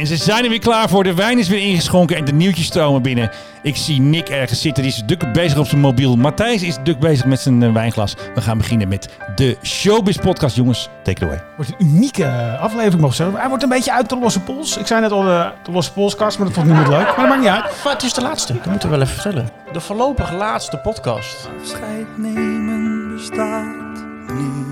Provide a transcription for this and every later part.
En ze zijn er weer klaar voor. De wijn is weer ingeschonken en de nieuwtjes stromen binnen. Ik zie Nick ergens zitten. Die is druk bezig op zijn mobiel. Matthijs is druk bezig met zijn eh, wijnglas. We gaan beginnen met de Showbiz Podcast. Jongens, take it away. wordt een unieke eh, aflevering, mag ik zeggen. Hij wordt een beetje uit de losse pols. Ik zei net al de, de losse polskast, maar dat vond niemand leuk. Maar dat maakt niet uit. Maar het is de laatste, dat moeten we wel even vertellen. De voorlopig laatste podcast. Afscheid nemen bestaat niet.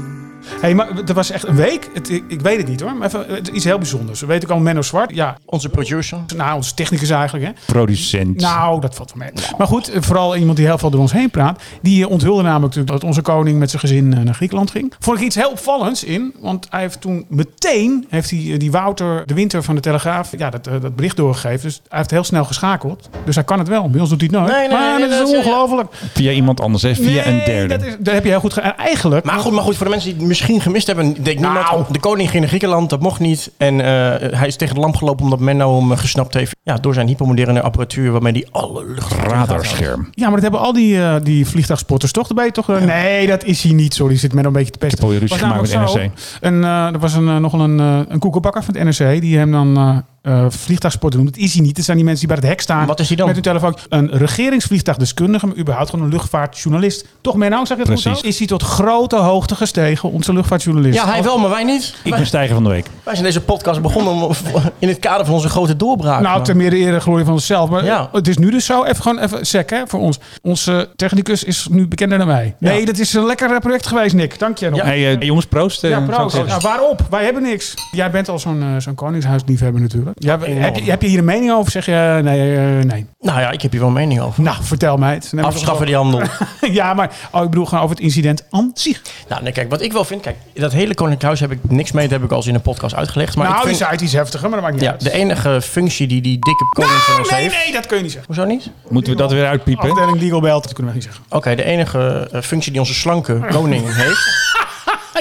Hey, maar het was echt een week. Het, ik, ik weet het niet hoor. Maar even, het iets heel bijzonders. We weten ook al Menno Zwart. Ja, Onze producer. nou, onze technicus eigenlijk. Hè. Producent. Nou, dat valt wel mee. Maar goed, vooral iemand die heel veel door ons heen praat. Die eh, onthulde namelijk dat onze koning met zijn gezin eh, naar Griekenland ging. Vond ik iets heel opvallends in. Want hij heeft toen meteen, heeft hij eh, die Wouter de Winter van de Telegraaf, ja, dat, dat bericht doorgegeven. Dus hij heeft heel snel geschakeld. Dus hij kan het wel. Bij ons doet hij het nooit. Nee, nee, maar nee, dat is ongelooflijk. Via iemand anders, hè? Via een derde. Dat, is, dat heb je heel goed gedaan. Eigenlijk... Maar goed, maar goed, voor de mensen die het misschien gemist hebben. Denk Nou. niemand, de koning ging naar Griekenland, dat mocht niet. En eh, hij is tegen de lamp gelopen omdat Menno hem eh, gesnapt heeft. Ja, door zijn hypermoderne apparatuur waarmee hij alle lucht... Radarscherm. Ja, maar dat hebben al die, eh, die vliegtuigspotters toch? Je toch Nee, dat is hij niet. Sorry, zit men een beetje te pesten. Ik heb ruzie gemaakt namelijk met zo, En eh, er was een, eh, nog een, een koekenbakker van het NRC. Die hem dan eh vliegtuigspotter noemt. Dat is hij niet. Dat zijn die mensen die bij het hek staan. Wat is hij dan? Met hun telefoon. Een regeringsvliegtuigdeskundige, maar überhaupt gewoon een luchtvaartjournalist. Toch, Menno, zeg je het goed Precies. zo? Is hij tot grote hoogte gestegen, onze luchtvaartjournalist. Ja, hij wel, maar wij niet. Ik Wij, ben stijger van de week. wij zijn deze podcast begonnen om, in het kader van onze grote doorbraak. Nou, ten meer de ere glorie van onszelf. Maar Ja. het is nu dus zo, even gewoon even sec hè, voor ons. Onze technicus is nu bekender dan wij. Ja. Nee, dat is een lekker eh, project geweest, Nick. Dank je nog. Ja. Hey, eh, jongens, proost. Ja, proost. Nou, waarop? Wij hebben niks. Jij bent al zo'n eh, zo'n koningshuisliefhebber natuurlijk. Ja, heb, je, heb je hier een mening over? Zeg je eh, nee, eh, nee? Nou ja, ik heb hier wel een mening over. Nou, vertel mij het. Afschaffen die handel. ja, maar oh, ik bedoel gewoon over het incident aan zich. nou, nee, kijk, wat ik wel vind... Kijk, dat hele Koninklijk Huis heb ik niks mee. Dat heb ik al eens in een podcast uitgelegd. Maar nou, ik die vind, zei het iets heftiger, maar dat maakt niet ja, uit. de enige functie die die dikke koning van Nou, ons nee, heeft... nee, dat kun je niet zeggen. Hoezo niet? Moeten we dat weer uitpiepen? Afdeling legal belt, dat kunnen we niet zeggen. Oké, de enige eh, functie die onze slanke koning heeft...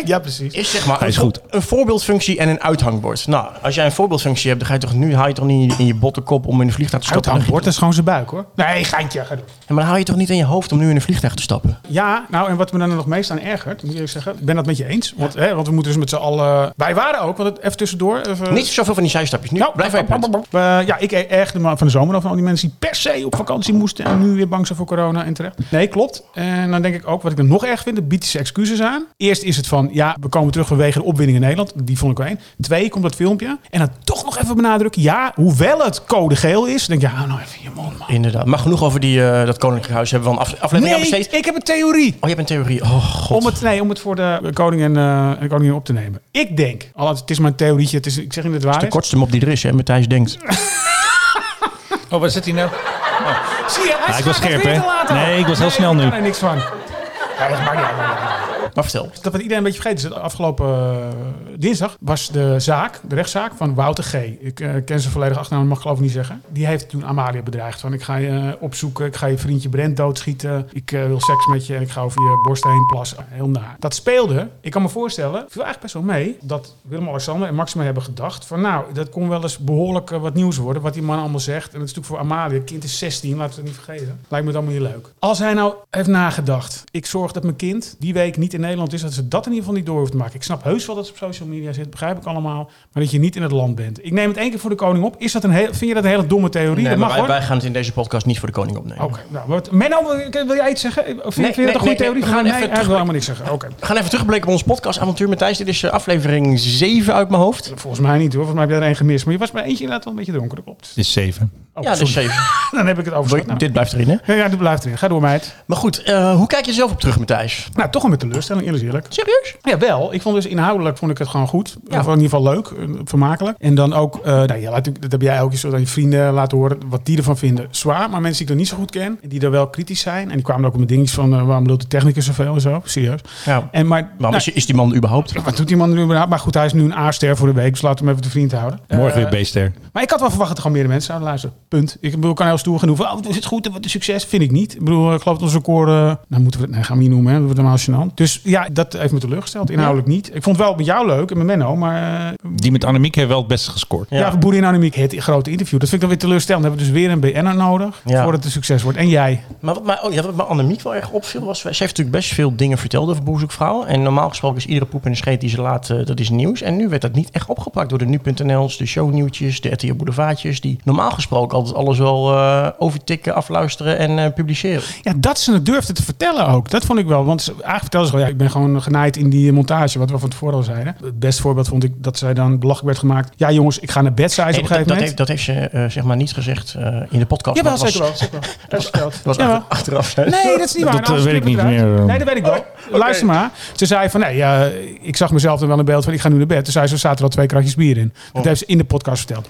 Ja, precies. is zeg maar Hij is een, goed. een voorbeeldfunctie en een uithangbord. Nou, als jij een voorbeeldfunctie hebt, dan ga je toch nu haal je toch niet in je botte kop om in een vliegtuig te stappen. Uithangbord, dat is gewoon zijn buik hoor. Nee, geintje. ga doen. Ja, maar dan haal je toch niet in je hoofd om nu in een vliegtuig te stappen. Ja, nou en wat me dan nog meest aan ergert, moet ik zeggen, ik ben dat met je eens. Want, hè, want we moeten dus met z'n allen... Wij waren ook, want het, even tussendoor. Even, Niet zoveel van die zijstapjes. Nu, Nou, blijf je. Eh, ja, ik ergerde me van de zomer af van al die mensen die per se op vakantie moesten en nu weer bang zijn voor corona en terecht. Nee, klopt. En dan denk ik ook, wat ik dan nog erg vind, dat biedt ze excuses aan. Eerst is het van, ja, we komen terug vanwege de opwinding in Nederland. Die vond ik wel één. Twee, komt dat filmpje. En dan toch nog even benadrukken, ja, hoewel het code geel is, denk je, nou even je mond, man. Inderdaad. Maar genoeg over die, eh, dat koninklijk huis. Hebben we een af- aflevering Nee, ik heb een theorie. Oh, je hebt een theorie. Oh, god. Om het, nee, om het voor de koning en, eh, de koningin op te nemen. Ik denk, al het is maar een theorietje, het is, ik zeg niet dat het waar de is. kortste mop die er is, hè. Matthijs denkt. Oh, waar zit hij nou? Zie je, hij Ja, ik was het scherp, hè? Nee, ik was heel snel nu. Er niks van. Ja, dat maakt niet uit. Maar vertel. Dat wat iedereen een beetje vergeten is. dat Afgelopen eh, dinsdag was de zaak, de rechtszaak van Wouter G. Ik eh, ken zijn volledige achternaam, dat mag ik geloof ik niet zeggen. Die heeft toen Amalia bedreigd. Van ik ga je eh, opzoeken, ik ga je vriendje Brent doodschieten. Ik wil seks met je en ik ga over je borst heen plassen. Heel naar. Dat speelde, ik kan me voorstellen, viel eigenlijk best wel mee. Dat Willem-Alexander en Maxima hebben gedacht van nou, dat kon wel eens behoorlijk eh, wat nieuws worden. Wat die man allemaal zegt. En dat is natuurlijk voor Amalia. Het kind is 16, laten we het niet vergeten. Lijkt me het allemaal niet leuk. Als hij nou heeft nagedacht. Ik zorg dat mijn kind die week niet in Nederland is. Dat ze dat in ieder geval niet door hoeft te maken. Ik snap heus wel dat ze op social media zit. Begrijp ik allemaal. Maar dat je niet in het land bent. Ik neem het één keer voor de koning op. Is dat een heel, vind je dat een hele domme theorie? Nee, dat mag wij, hoor. wij gaan het in deze podcast niet voor de koning opnemen. Oké, nou, wat, Menno, wil wil jij iets zeggen? Of vind, Nee, vind je dat een goede nee, theorie? we gaan nee, even wil terug- helemaal niks zeggen. Oké. We gaan even terugblikken op ons podcavontuur met Thijs. Dit is eh, aflevering 7 uit mijn hoofd. Volgens mij niet hoor. Volgens mij heb jij er één gemist. Maar je was bij eentje inderdaad wel een beetje dronken. Dat klopt. Het is zeven. Oh, ja, dus sorry. 7. Dan heb ik het overschat. Nou, Dit blijft erin, hè? ja, ja, dit blijft erin. Ga door, meid. Maar goed, eh, hoe kijk je zelf op terug, Matthijs? Nou, toch wel met teleurstelling, eerlijk eerlijk. Serieus? Ja, wel. Ik vond dus inhoudelijk vond ik het gewoon goed. Ja. Of in ieder geval leuk, eh, vermakelijk. En dan ook, eh nou, ja, laat, dat heb jij ook eens zo aan je vrienden laten horen, wat die ervan vinden. Zwaar, maar mensen die ik nog niet zo goed ken, en die er wel kritisch zijn. En die kwamen ook met dingetjes van, waarom lult de technicus zoveel en zo. Serieus. Ja. En maar, Waarom nou, is, is die man überhaupt? wat doet die man nu überhaupt? Maar goed, hij is nu een A-ster voor de week, dus laten we hem even te vriend houden. Morgen weer beester. maar ik had wel verwacht dat er gewoon meer mensen zouden luisteren. Punt. Ik bedoel, ik kan heel stoer genoeg. Oh, is het goed en wat is succes? Vind ik niet. Ik bedoel, ik geloof dat onze record... eh, nou, moeten we het... Nee, gaan we niet noemen, hè. Dat wordt helemaal gênant. Dus ja, dat heeft me teleurgesteld. Inhoudelijk niet. Ik vond het wel met jou leuk en met Menno, maar... eh, Die met Annemiek heeft wel het beste gescoord. ja, voor Boerin Anemiek, het grote interview. Dat vind ik dan weer teleurstellend. Dan hebben we dus weer een BN'er nodig Ja. voordat het een succes wordt. En jij? Maar wat mij, oh ja, wat mij Annemiek wel erg opviel was... Ze heeft natuurlijk best veel dingen verteld over Boerzoekvrouw. En normaal gesproken is iedere poep en de scheet die ze laat, eh, dat is nieuws. En nu werd dat niet echt opgepakt door de Nu.nl's, de shownieuwtjes, de RTL Boulevardjes. Die normaal gesproken altijd alles wel eh, overtikken, afluisteren en eh, publiceren. Ja, dat ze het durfde te vertellen ook. Dat vond ik wel. Want eigenlijk vertelde ze gewoon, ja, ik ben gewoon genaaid in die montage, wat we van tevoren al zeiden. Het beste voorbeeld vond ik dat zij dan belachelijk werd gemaakt. Ja jongens, ik ga naar bed, zei ze Nee, op een dat, gegeven dat, moment. heeft, dat heeft ze eh, zeg maar niet gezegd eh, in de podcast. Maar het zeker wel. Zeker wel. Dat is verteld. was, achter- achteraf. hè? Nee, dat is niet waar. Dat, Nou, weet ik niet meer. Nee, dat weet ik wel. Luister maar. Ze zei van, nee, ja, ik zag mezelf er wel in beeld van, ik ga nu naar bed. Toen zei ze, er zaten er al twee kratjes bier in. Dat heeft ze in de podcast verteld.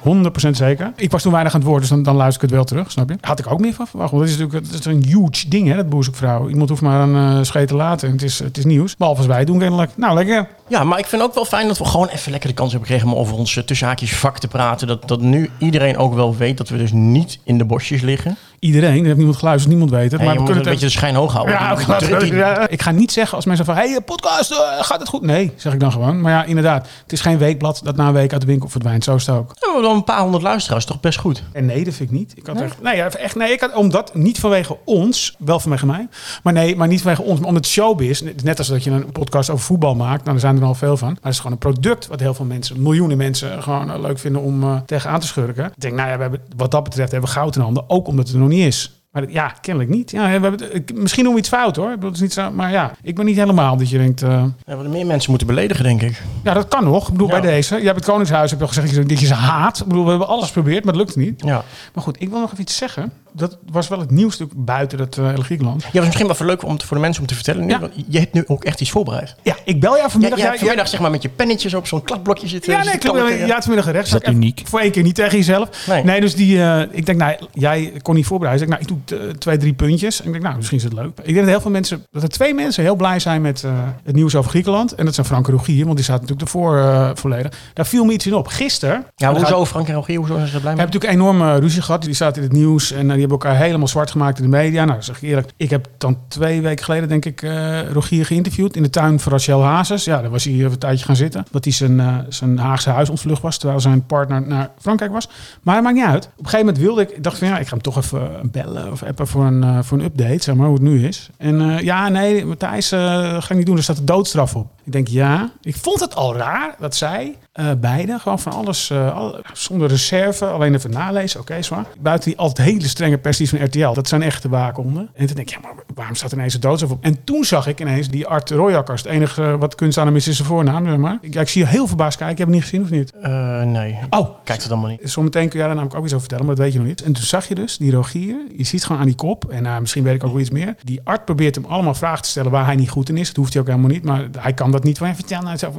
100% zeker. Ik was toen weinig aan het woord, dus dan, dan luister ik het wel terug, snap je? Had ik ook meer van verwacht. Want dat is natuurlijk dat is een huge ding, hè, dat boerzoekvrouw. Iemand hoeft maar een uh, scheet te laten en het is, het is nieuws. Behalve als wij doen kennelijk. Nou, lekker. Ja, maar ik vind ook wel fijn dat we gewoon even lekker de kans hebben gekregen om over ons uh, tussenhaakjes vak te praten. Dat, dat nu iedereen ook wel weet dat we dus niet in de bosjes liggen. Iedereen, er heeft niemand geluisterd, niemand weet het. Maar je we kunnen een beetje de schijn hoog houden. Ja, we- ik ga niet zeggen als mensen van, hey, podcast, uh, gaat het goed? Nee, zeg ik dan gewoon. Maar ja, inderdaad, het is geen weekblad dat na een week uit de winkel verdwijnt. Zo is het ook. We dan een paar honderd luisteraars, toch best goed. En nee, dat vind ik niet. Ik had echt, nee, ja, echt, nee, ik had, omdat, niet vanwege ons, wel vanwege mij, maar nee, maar niet vanwege ons, maar omdat showbiz, net als dat je een podcast over voetbal maakt, nou, daar zijn er al veel van, maar het is gewoon een product wat heel veel mensen, miljoenen mensen, gewoon uh, leuk vinden om uh, tegenaan te schurken. Ik denk, nou ja, we hebben, wat dat betreft hebben we goud in handen, ook omdat het er nog niet is. Maar ja, kennelijk niet. Ja, we hebben, misschien doen we iets fout hoor. Dat is niet zo, maar ja, ik ben niet helemaal dat je denkt... Uh, ja, we meer mensen moeten beledigen, denk ik. Ja, dat kan nog. Ik bedoel, ja. bij deze. Jij hebt het Koningshuis, heb je al gezegd dat je ze haat. Ik bedoel, we hebben alles geprobeerd, maar het lukt niet. Ja. Maar goed, ik wil nog even iets zeggen. Dat was wel het nieuwste buiten het uh, Griekenland. Ja, was misschien wel leuk om te, voor de mensen om te vertellen. Nu, ja. Je hebt nu ook echt iets voorbereid. Ja, ik bel jou vanmiddag. Ja, ja, vanmiddag ja, zeg maar met je pennetjes op zo'n kladblokje zitten. Ja, nee, klopt. Ja, vanmiddag rechts. Is dat uniek? Voor één keer niet tegen jezelf. Nee, nee dus die, uh, ik denk, nou, jij kon niet voorbereiden. Dus ik, nou, ik doe twee, drie puntjes. En ik denk, nou, misschien is het leuk. Ik denk dat heel veel mensen, dat er twee mensen heel blij zijn met uh, het nieuws over Griekenland. En dat zijn Frank en Rogier, want die staat natuurlijk ervoor uh, volledig. Daar viel me iets in op. Gisteren. Ja, hoezo Frank en Rogier? Hoezo zijn ze blij mee? hebben natuurlijk enorme ruzie gehad. Die zaten in het nieuws en uh, die hebben elkaar helemaal zwart gemaakt in de media. Nou, zeg ik eerlijk. Ik heb dan twee weken geleden, denk ik, uh, Rogier geïnterviewd in de tuin van Rachel Hazes. Ja, daar was hij even een tijdje gaan zitten. Dat hij zijn, uh, zijn Haagse huis ontvlucht was, terwijl zijn partner naar Frankrijk was. Maar dat maakt niet uit. Op een gegeven moment wilde ik, dacht van ja, ik ga hem toch even bellen of appen voor een, voor een update, zeg maar, hoe het nu is. En ja, nee, Matthijs, ga ik niet doen, er staat de doodstraf op. Ik denk ja. Ik vond het al raar dat zij beide gewoon van alles al, zonder reserve, alleen even nalezen, oké, okay, zwaar. Buiten die altijd hele strenge persties van RTL, dat zijn echte waakhonden. En toen denk ik, ja, maar waarom staat er ineens een doodstraf op? En toen zag ik ineens die Art Royakkers. Het enige wat kunst aan hem is, is zijn voornaam, zeg maar. Ik, ja, ik zie je heel verbaasd kijken. Ik heb het niet gezien, of niet? Uh, nee. Oh. Kijk het allemaal niet. Zometeen kun jij daar namelijk ook iets over vertellen, maar dat weet je nog niet. En toen zag je dus die Rogier, je ziet gewoon aan die kop, en uh, misschien weet ik ook wel iets meer. Die Art probeert hem allemaal vragen te stellen waar hij niet goed in is. Dat hoeft hij ook helemaal niet, maar hij kan dat niet. Van, vertel zo.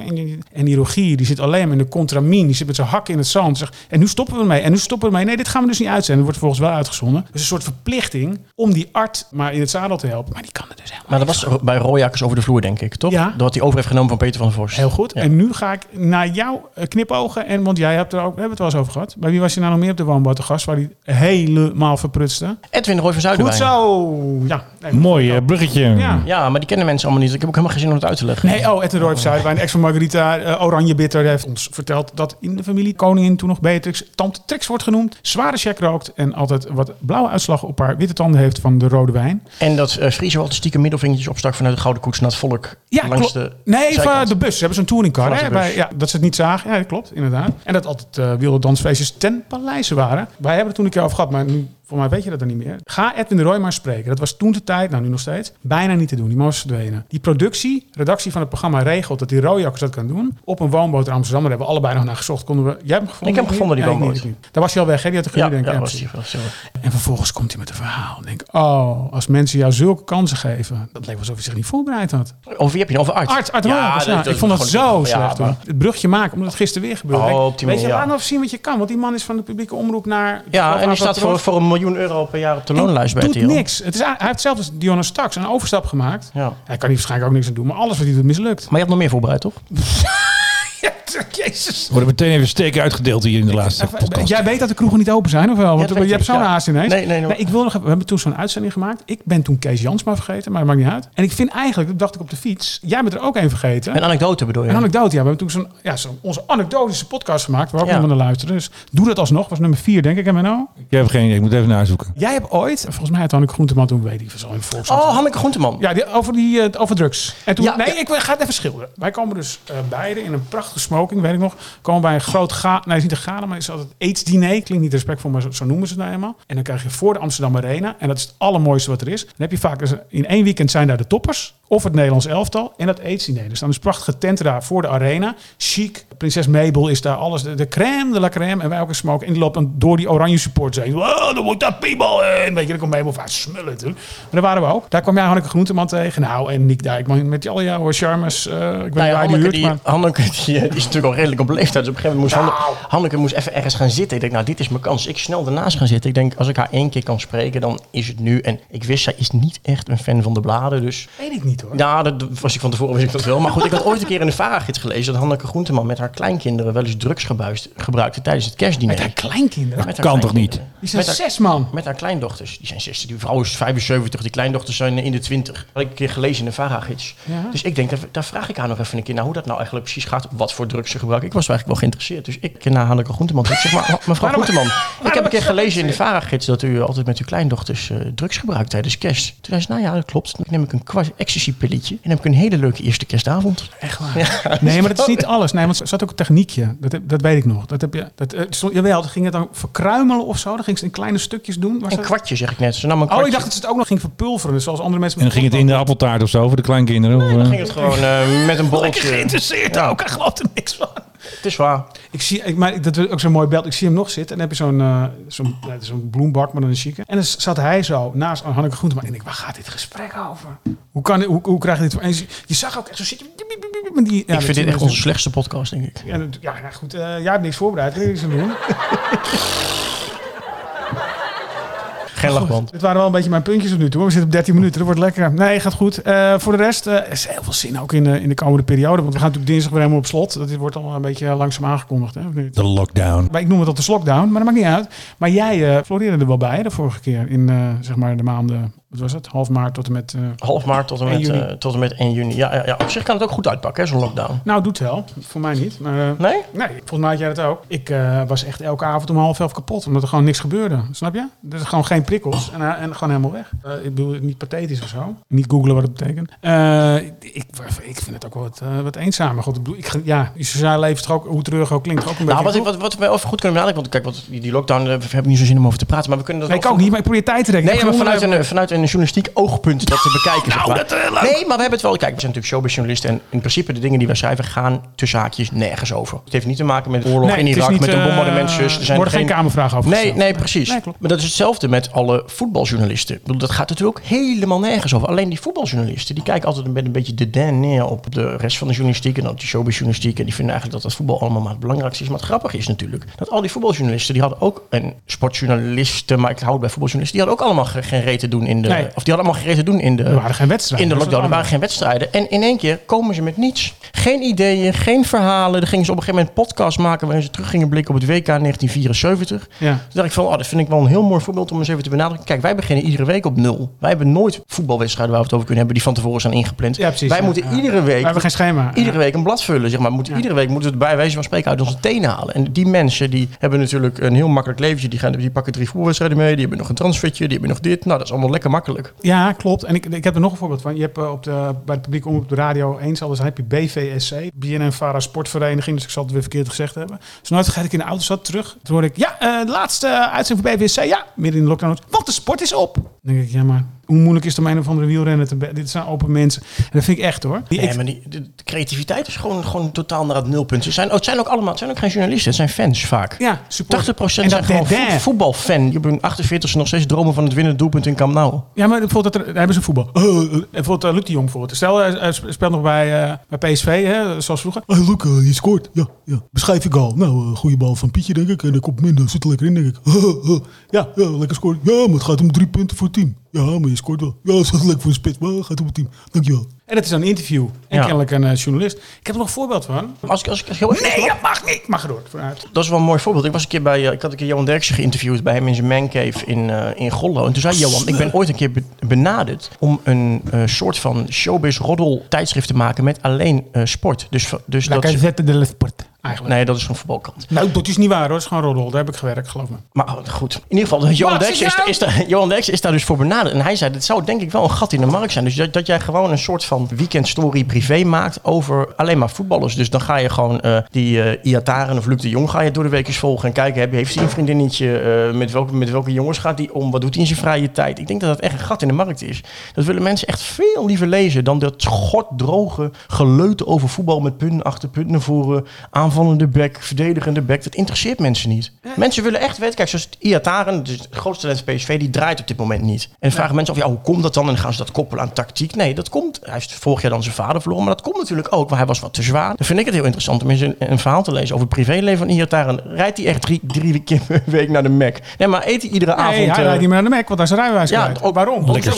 En die Rogier, die zit alleen maar in de contramine. Die zit met zijn hak in het zand. Zegt, en nu stoppen we ermee. En nu stoppen we ermee. Nee, dit gaan we dus niet uitzenden. Wordt volgens wel uitgezonden. Dus een soort verplichting om die Art maar in het zadel te helpen. Maar die kan er dus helemaal Maar dat was van. bij Rooijakers over de vloer, denk ik, toch? Ja. Dat hij over heeft genomen van Peter van der Vos. Heel goed. Ja. En nu ga ik naar jouw knipogen. En, want jij hebt er ook, we hebben het wel eens over gehad. Bij wie was je nou nog meer op de woonboot gast? Waar hij helemaal verprutste? Edwin Roy van Zuiderwijn. Goed zo. Ja. Nee, Mooi uh, bruggetje. Ja. ja, maar die kennen mensen allemaal niet. Ik heb ook helemaal geen zin om het uit te leggen. Nee, oh, Edwin Roy van Zuiderwijn. Ex van Margarita, uh, Oranje Bitter, heeft ons verteld dat in de familie koningin toen nog Beatrix tante Trix wordt genoemd. Zware check rookt en altijd wat blauwe uitslag op haar witte tanden heeft van de rode wijn. En dat uh, Friese altijd stiekem middelvingertjes opstak vanuit de Gouden Koets naar het volk. Ja, langs de Nee, van de bus. Ze hebben zo'n touringcar. Hè, bij, ja, dat ze het niet zagen. Ja, dat klopt, inderdaad. En dat altijd uh, wilde dansfeestjes ten paleize waren. Wij hebben het toen een keer over gehad, maar nu voor mij weet je dat dan niet meer. Ga Edwin de Roy maar spreken. Dat was toen de tijd, nou nu nog steeds, bijna niet te doen. Die man was verdwenen. Die productie, redactie van het programma regelt dat die Royakkers dat kan doen. Op een woonboot in Amsterdam. Daar hebben we allebei nog naar gezocht. Konden we, jij hebt hem gevonden? Ik heb hem gevonden, die ja, woonboot. Daar was hij al weg, hè? Die had de Ja, denk ik. ja, was die. En vervolgens komt hij met een verhaal. Denk, oh, als mensen jou zulke kansen geven. Dat leek alsof hij zich niet voorbereid had. Over wie heb je? Over Art? Art, Art ja, Ik vond dat zo slecht. toen. Het brugje maken, omdat het gisteren weer gebeurde. Oh, Weet je, laat nou zien wat je kan. Want die man is van de publieke omroep naar... Ja, en die staat voor, voor een miljoen euro per jaar op de loonlijst bij doet niks. Het is, hij heeft zelf als Dionne Staks een overstap gemaakt. Ja. Hij kan hier waarschijnlijk ook niks aan doen, maar alles wat hij doet mislukt. Maar je hebt nog meer voorbereid, toch? Jezus. Worden meteen even steken uitgedeeld hier in de laatste podcast. Jij weet dat de kroegen niet open zijn, of wel? Want je hebt zo'n ja. haast ineens. Nee, nee, nee. ik wil nog even, we hebben toen zo'n uitzending gemaakt. Ik ben toen Kees Jansma vergeten, maar dat maakt niet uit. En ik vind eigenlijk, dat dacht ik op de fiets, jij bent er ook een vergeten. Een anekdote bedoel je? Een anekdote, ja. We hebben toen zo'n, ja, zo'n onze anekdotische podcast gemaakt, waar ook Ja. naar luisteren. Dus doe dat alsnog. Was nummer vier, denk ik, MNO. Ik heb geen idee, ik moet even nazoeken. Jij hebt ooit, volgens mij had Hanneke Groenteman toen, weet ik, zo in de volkskrant. Oh, Hanneke Groenteman. Ja, die, over, die, eh, over drugs. En toen, Ja, nee, ja. ik ga het even schilderen. Wij komen dus eh beide in een prachtige smoking, weet ik nog. Komen bij een groot ga, nee, is niet een gala, maar is altijd aids-diner. Klinkt niet respectvol, maar zo, zo noemen ze het nou eenmaal. En dan krijg je voor de Amsterdam Arena, en dat is het allermooiste wat er is. Dan heb je vaak, dus in één weekend zijn daar de toppers, of het Nederlands elftal, en dat aids-diner. Dus dan is prachtige tent daar voor de arena. Chic, prinses Mabel is daar alles, de, de crème de la crème. En wij ook een smoken. En die loopt dan door die oranje supporters heen. Wow, dan moet dat people in. Weet je, dan komt Mabel van smullen natuurlijk. Maar daar waren we ook. Daar kwam jij Hanneke Groenteman tegen. Nou, en Nick Dijkman met al jouw charmes. eh ik weet niet Nou ja, waar die Hanneke, die, maar... Hanneke die, die is natuurlijk al redelijk op leeftijd. Dus op een gegeven moment moest Hanneke, Hanneke moest even ergens gaan zitten. Ik denk, nou, dit is mijn kans. Ik snel ernaast gaan zitten. Ik denk, als ik haar één keer kan spreken, dan is het nu. En ik wist, zij is niet echt een fan van de bladen. Dus Weet ik niet hoor. ja, dat was ik van tevoren wist ik dat wel. Maar goed, ik had ooit een keer in de VARA-gids gelezen... dat Hanneke Groenteman met haar kleinkinderen wel eens drugs gebuist- gebruikte tijdens het kerstdiner. Met haar kleinkinderen. Met haar Kan toch kleinkinderen. Die zijn Met haar- zes man. Met haar kleindochters. Die zijn 16. Die vrouw is 75. Die kleindochters zijn in de 20. Had ik een keer gelezen in de VARA-gids. Ja. Dus ik denk, daar, daar vraag ik haar nog even een keer naar hoe dat nou eigenlijk precies gaat. Wat voor drugs ze gebruiken. Ik was eigenlijk wel geïnteresseerd. Dus ik naar Hanneke Groenteman. Ik zeg maar, mevrouw Groenteman. Ik heb een keer gelezen in de VARA-gids dat u altijd met uw kleindochters eh, drugs gebruikt tijdens kerst. Toen zei ze, nou ja, dat klopt. Dan neem ik een kwast ecstasy-pilletje. En dan heb ik een hele leuke eerste kerstavond. Echt waar. Nee, maar dat is niet alles. Nee, want er zat ook een techniekje. Dat, heb- dat weet ik nog. Dat heb je, dat, eh, stond, jawel, dan ging het dan verkruimelen of zo. Dan ging ze in kleine stukjes doen. Was Een dat- kwartje, zeg ik net. Ze nam een Oh, kwartje. ik dacht dat ze het ook nog ging verpulveren. Dus zoals andere mensen... En dan ging het in de appeltaart of zo voor de kleinkinderen. of, Dan eh? ging het gewoon eh, met een bolletje. geïnteresseerd Ja. ook. Hij gelooft er niks van. Het is waar. Ik zie, ik, maar dat is ook zo'n mooi beeld. Ik zie hem nog zitten. En dan heb je zo'n eh, zo'n bloembak, maar dan een chique. En dan zat hij zo naast Hanneke Groenteman. En ik denk, waar gaat dit gesprek over? Hoe, kan, hoe, hoe krijg je dit voor? En je, je zag ook echt zo zitten. met Die, ja, ik vind dit echt onze slechtste podcast, denk ik. Ja, ja, ja, goed. eh, jij hebt niks voorbereid. Niks aan doen? Geen lachband. Dit waren wel een beetje mijn puntjes op nu toe. We zitten op 13 minuten. Dat wordt lekker. Nee, gaat goed. Eh, voor de rest er is heel veel zin ook in, de in de komende periode. Want we gaan natuurlijk dinsdag weer helemaal op slot. Dat wordt al een beetje langzaam aangekondigd. Hè? De lockdown. Maar ik noem het altijd de lockdown, maar dat maakt niet uit. Maar jij eh floreerde er wel bij de vorige keer. In zeg maar de maanden, wat was het? Half maart tot en met... eh, Half maart tot en, 1 met, eh, tot en met 1 juni. Ja, ja, ja, op zich kan het ook goed uitpakken, hè, zo'n lockdown. nou, doet wel. Voor mij niet. Maar, eh, Nee? Nee, volgens mij had jij dat ook. Ik was echt elke avond om half elf kapot, omdat er gewoon niks gebeurde. Snap je? Er is gewoon geen prikkels en, en gewoon helemaal weg. Ik bedoel, niet pathetisch of zo. Niet googlen wat het betekent. Ik, ik vind het ook wel wat, wat eenzamer. God, ik bedoel, ik, ja, je sociale leven toch ook, hoe treurig ook klinkt, ook een Nou, wat, beetje... ik, wat, wat we over goed kunnen benadrukken, want kijk, wat, die, die lockdown, heb ik niet zo zin om over te praten, maar we kunnen dat nee, ik ook niet, maar ik probeer tijd te rekken. Nee, maar vanuit een, vanuit een journalistiek oogpunt dat te bekijken. zeg maar. eh, nee, maar we hebben het wel. Kijk, we zijn natuurlijk showbizjournalisten. En in principe de dingen die wij schrijven gaan tussen haakjes nergens over. Het heeft niet te maken met oorlog Nee, in Irak, niet, met een eh, bombardementsus. Er zijn worden geen kamervragen over Nee, nee, precies. Nee, klopt. maar dat is hetzelfde met alle voetbaljournalisten. Ik bedoel, dat gaat natuurlijk ook helemaal nergens over. Alleen die voetbaljournalisten, die kijken altijd met een beetje de den neer op de rest van de journalistiek. En dan die showbizjournalistiek. En die vinden eigenlijk dat dat voetbal allemaal maar het belangrijkste is. Maar het grappige is natuurlijk dat al die voetbaljournalisten, die hadden ook, en sportjournalisten, maar ik hou het bij voetbaljournalisten, die hadden ook allemaal ge- geen reet te doen in de, Nee. of die hadden allemaal te doen in de, Er waren geen wedstrijden. in de lockdown. Er waren geen wedstrijden. En in één keer komen ze met niets. Geen ideeën, geen verhalen. Dan gingen ze op een gegeven moment podcast maken waarin ze terug gingen blikken op het WK 1974. Toen Ja. dacht ik van, oh, dat vind ik wel een heel mooi voorbeeld om eens even te benadrukken. Kijk, wij beginnen iedere week op nul. Wij hebben nooit voetbalwedstrijden waar we het over kunnen hebben die van tevoren zijn ingepland. Ja, precies, wij ja, moeten ja. iedere week We hebben geen schema. Iedere week een blad vullen, zeg maar. Moeten, Iedere week moeten we het bij wijze van spreken uit onze tenen halen. En die mensen die hebben natuurlijk een heel makkelijk leventje. Die, gaan, die pakken drie voetbalwedstrijden mee. Die hebben nog een transfertje. Die hebben nog dit. Nou, dat is allemaal lekker makkelijk. Ja, klopt. En ik, ik heb er nog een voorbeeld van. Je hebt eh, op de, bij het publiek op de radio eens al, dus heb je BVSC, BNN Vara Sportvereniging, dus ik zal het weer verkeerd gezegd hebben. Dus nooit vergeet ik in de auto zat terug. Toen hoorde ik, ja, eh, de laatste eh, uitzending van BVSC, ja, midden in de lockdown. Want de sport is op. Dan denk ik, ja, maar hoe moeilijk is het om een of andere wielrenner te... Dit zijn open mensen. En dat vind ik echt hoor. Die, Nee, ik, maar die, de, creativiteit is gewoon, gewoon totaal naar het nulpunt. Ze zijn, oh, het zijn ook allemaal, het zijn ook geen journalisten. Het zijn fans vaak. ja, support. 80% En zijn dat gewoon voet- voetbalfan. Je hebt een 48 nog steeds dromen van het winnende doelpunt in Camp Nou. Ja, maar bijvoorbeeld, dat er, daar hebben ze voetbal. En bijvoorbeeld uh, Luc de Jong bijvoorbeeld. Stel, hij speelt nog bij, eh, bij PSV, hè, zoals vroeger. Hey, Luc, eh, je scoort. Ja, ja. Beschrijf ik al. Nou, goede bal van Pietje, denk ik. En dan komt minder. Zit er lekker in, denk ik. ja, ja, lekker scoren. Ja, maar het gaat om drie punten voor het team. Ja, maar je scoort wel. Ja, dat is lekker voor een spits. Maar het gaat om het team. Dankjewel. En dat is dan een interview. En Ja. kennelijk een eh, journalist. Ik heb er nog een voorbeeld van. Als ik, als ik heel Nee, dat mag niet. Mag door. Vooruit. Dat is wel een mooi voorbeeld. Ik was een keer bij, eh, ik had een keer Johan Derksen geïnterviewd bij hem in zijn mancave in, eh in Gollo. En toen zei Johan, ik ben ooit een keer be- benaderd om een eh, soort van showbiz roddel tijdschrift te maken met alleen eh, sport. Dus, dus La dat, Gazzetta dello Sport. Eigenlijk. nee, dat is een voetbalkrant. Nou, dat is niet waar hoor. Dat is gewoon roddel. Daar heb ik gewerkt, geloof me. Maar oh, goed, in ieder geval, Johan Wat, Derksen is, daar- Johan is daar dus voor benaderd. En hij zei, dit zou denk ik wel een gat in de markt zijn. Dus dat, dat jij gewoon een soort van weekendstory privé maakt over alleen maar voetballers. Dus dan ga je gewoon eh, die eh Iataren of Luc de Jong ga je door de week eens volgen. En kijken, heb- heeft hij een vriendinnetje? eh, met, welke, met welke jongens gaat hij om? Wat doet hij in zijn vrije tijd? Ik denk dat dat echt een gat in de markt is. Dat willen mensen echt veel liever lezen dan dat schotdroge geleute over voetbal met punten achter punten naar voren. Aanvallende back, verdedigende back. Dat interesseert mensen niet. Mensen willen echt weten. Kijk, zoals Iataren, dus het grootste talent van PSV, die draait op dit moment niet. En dan vragen mensen af, ja, hoe komt dat dan? En dan gaan ze dat koppelen aan tactiek. Nee, dat komt. Hij heeft vorig jaar dan zijn vader verloren. Maar dat komt natuurlijk ook, want hij was wat te zwaar. Dan vind ik het heel interessant om eens een, een verhaal te lezen over het privéleven van Iataren. Rijdt hij echt drie, drie keer per week naar de Mac? Nee, maar eet hij iedere Nee, avond... hij eh, rijdt niet meer naar de Mac, want hij is een rijbewijs Ja, kwijt. ook- waarom? Lekker.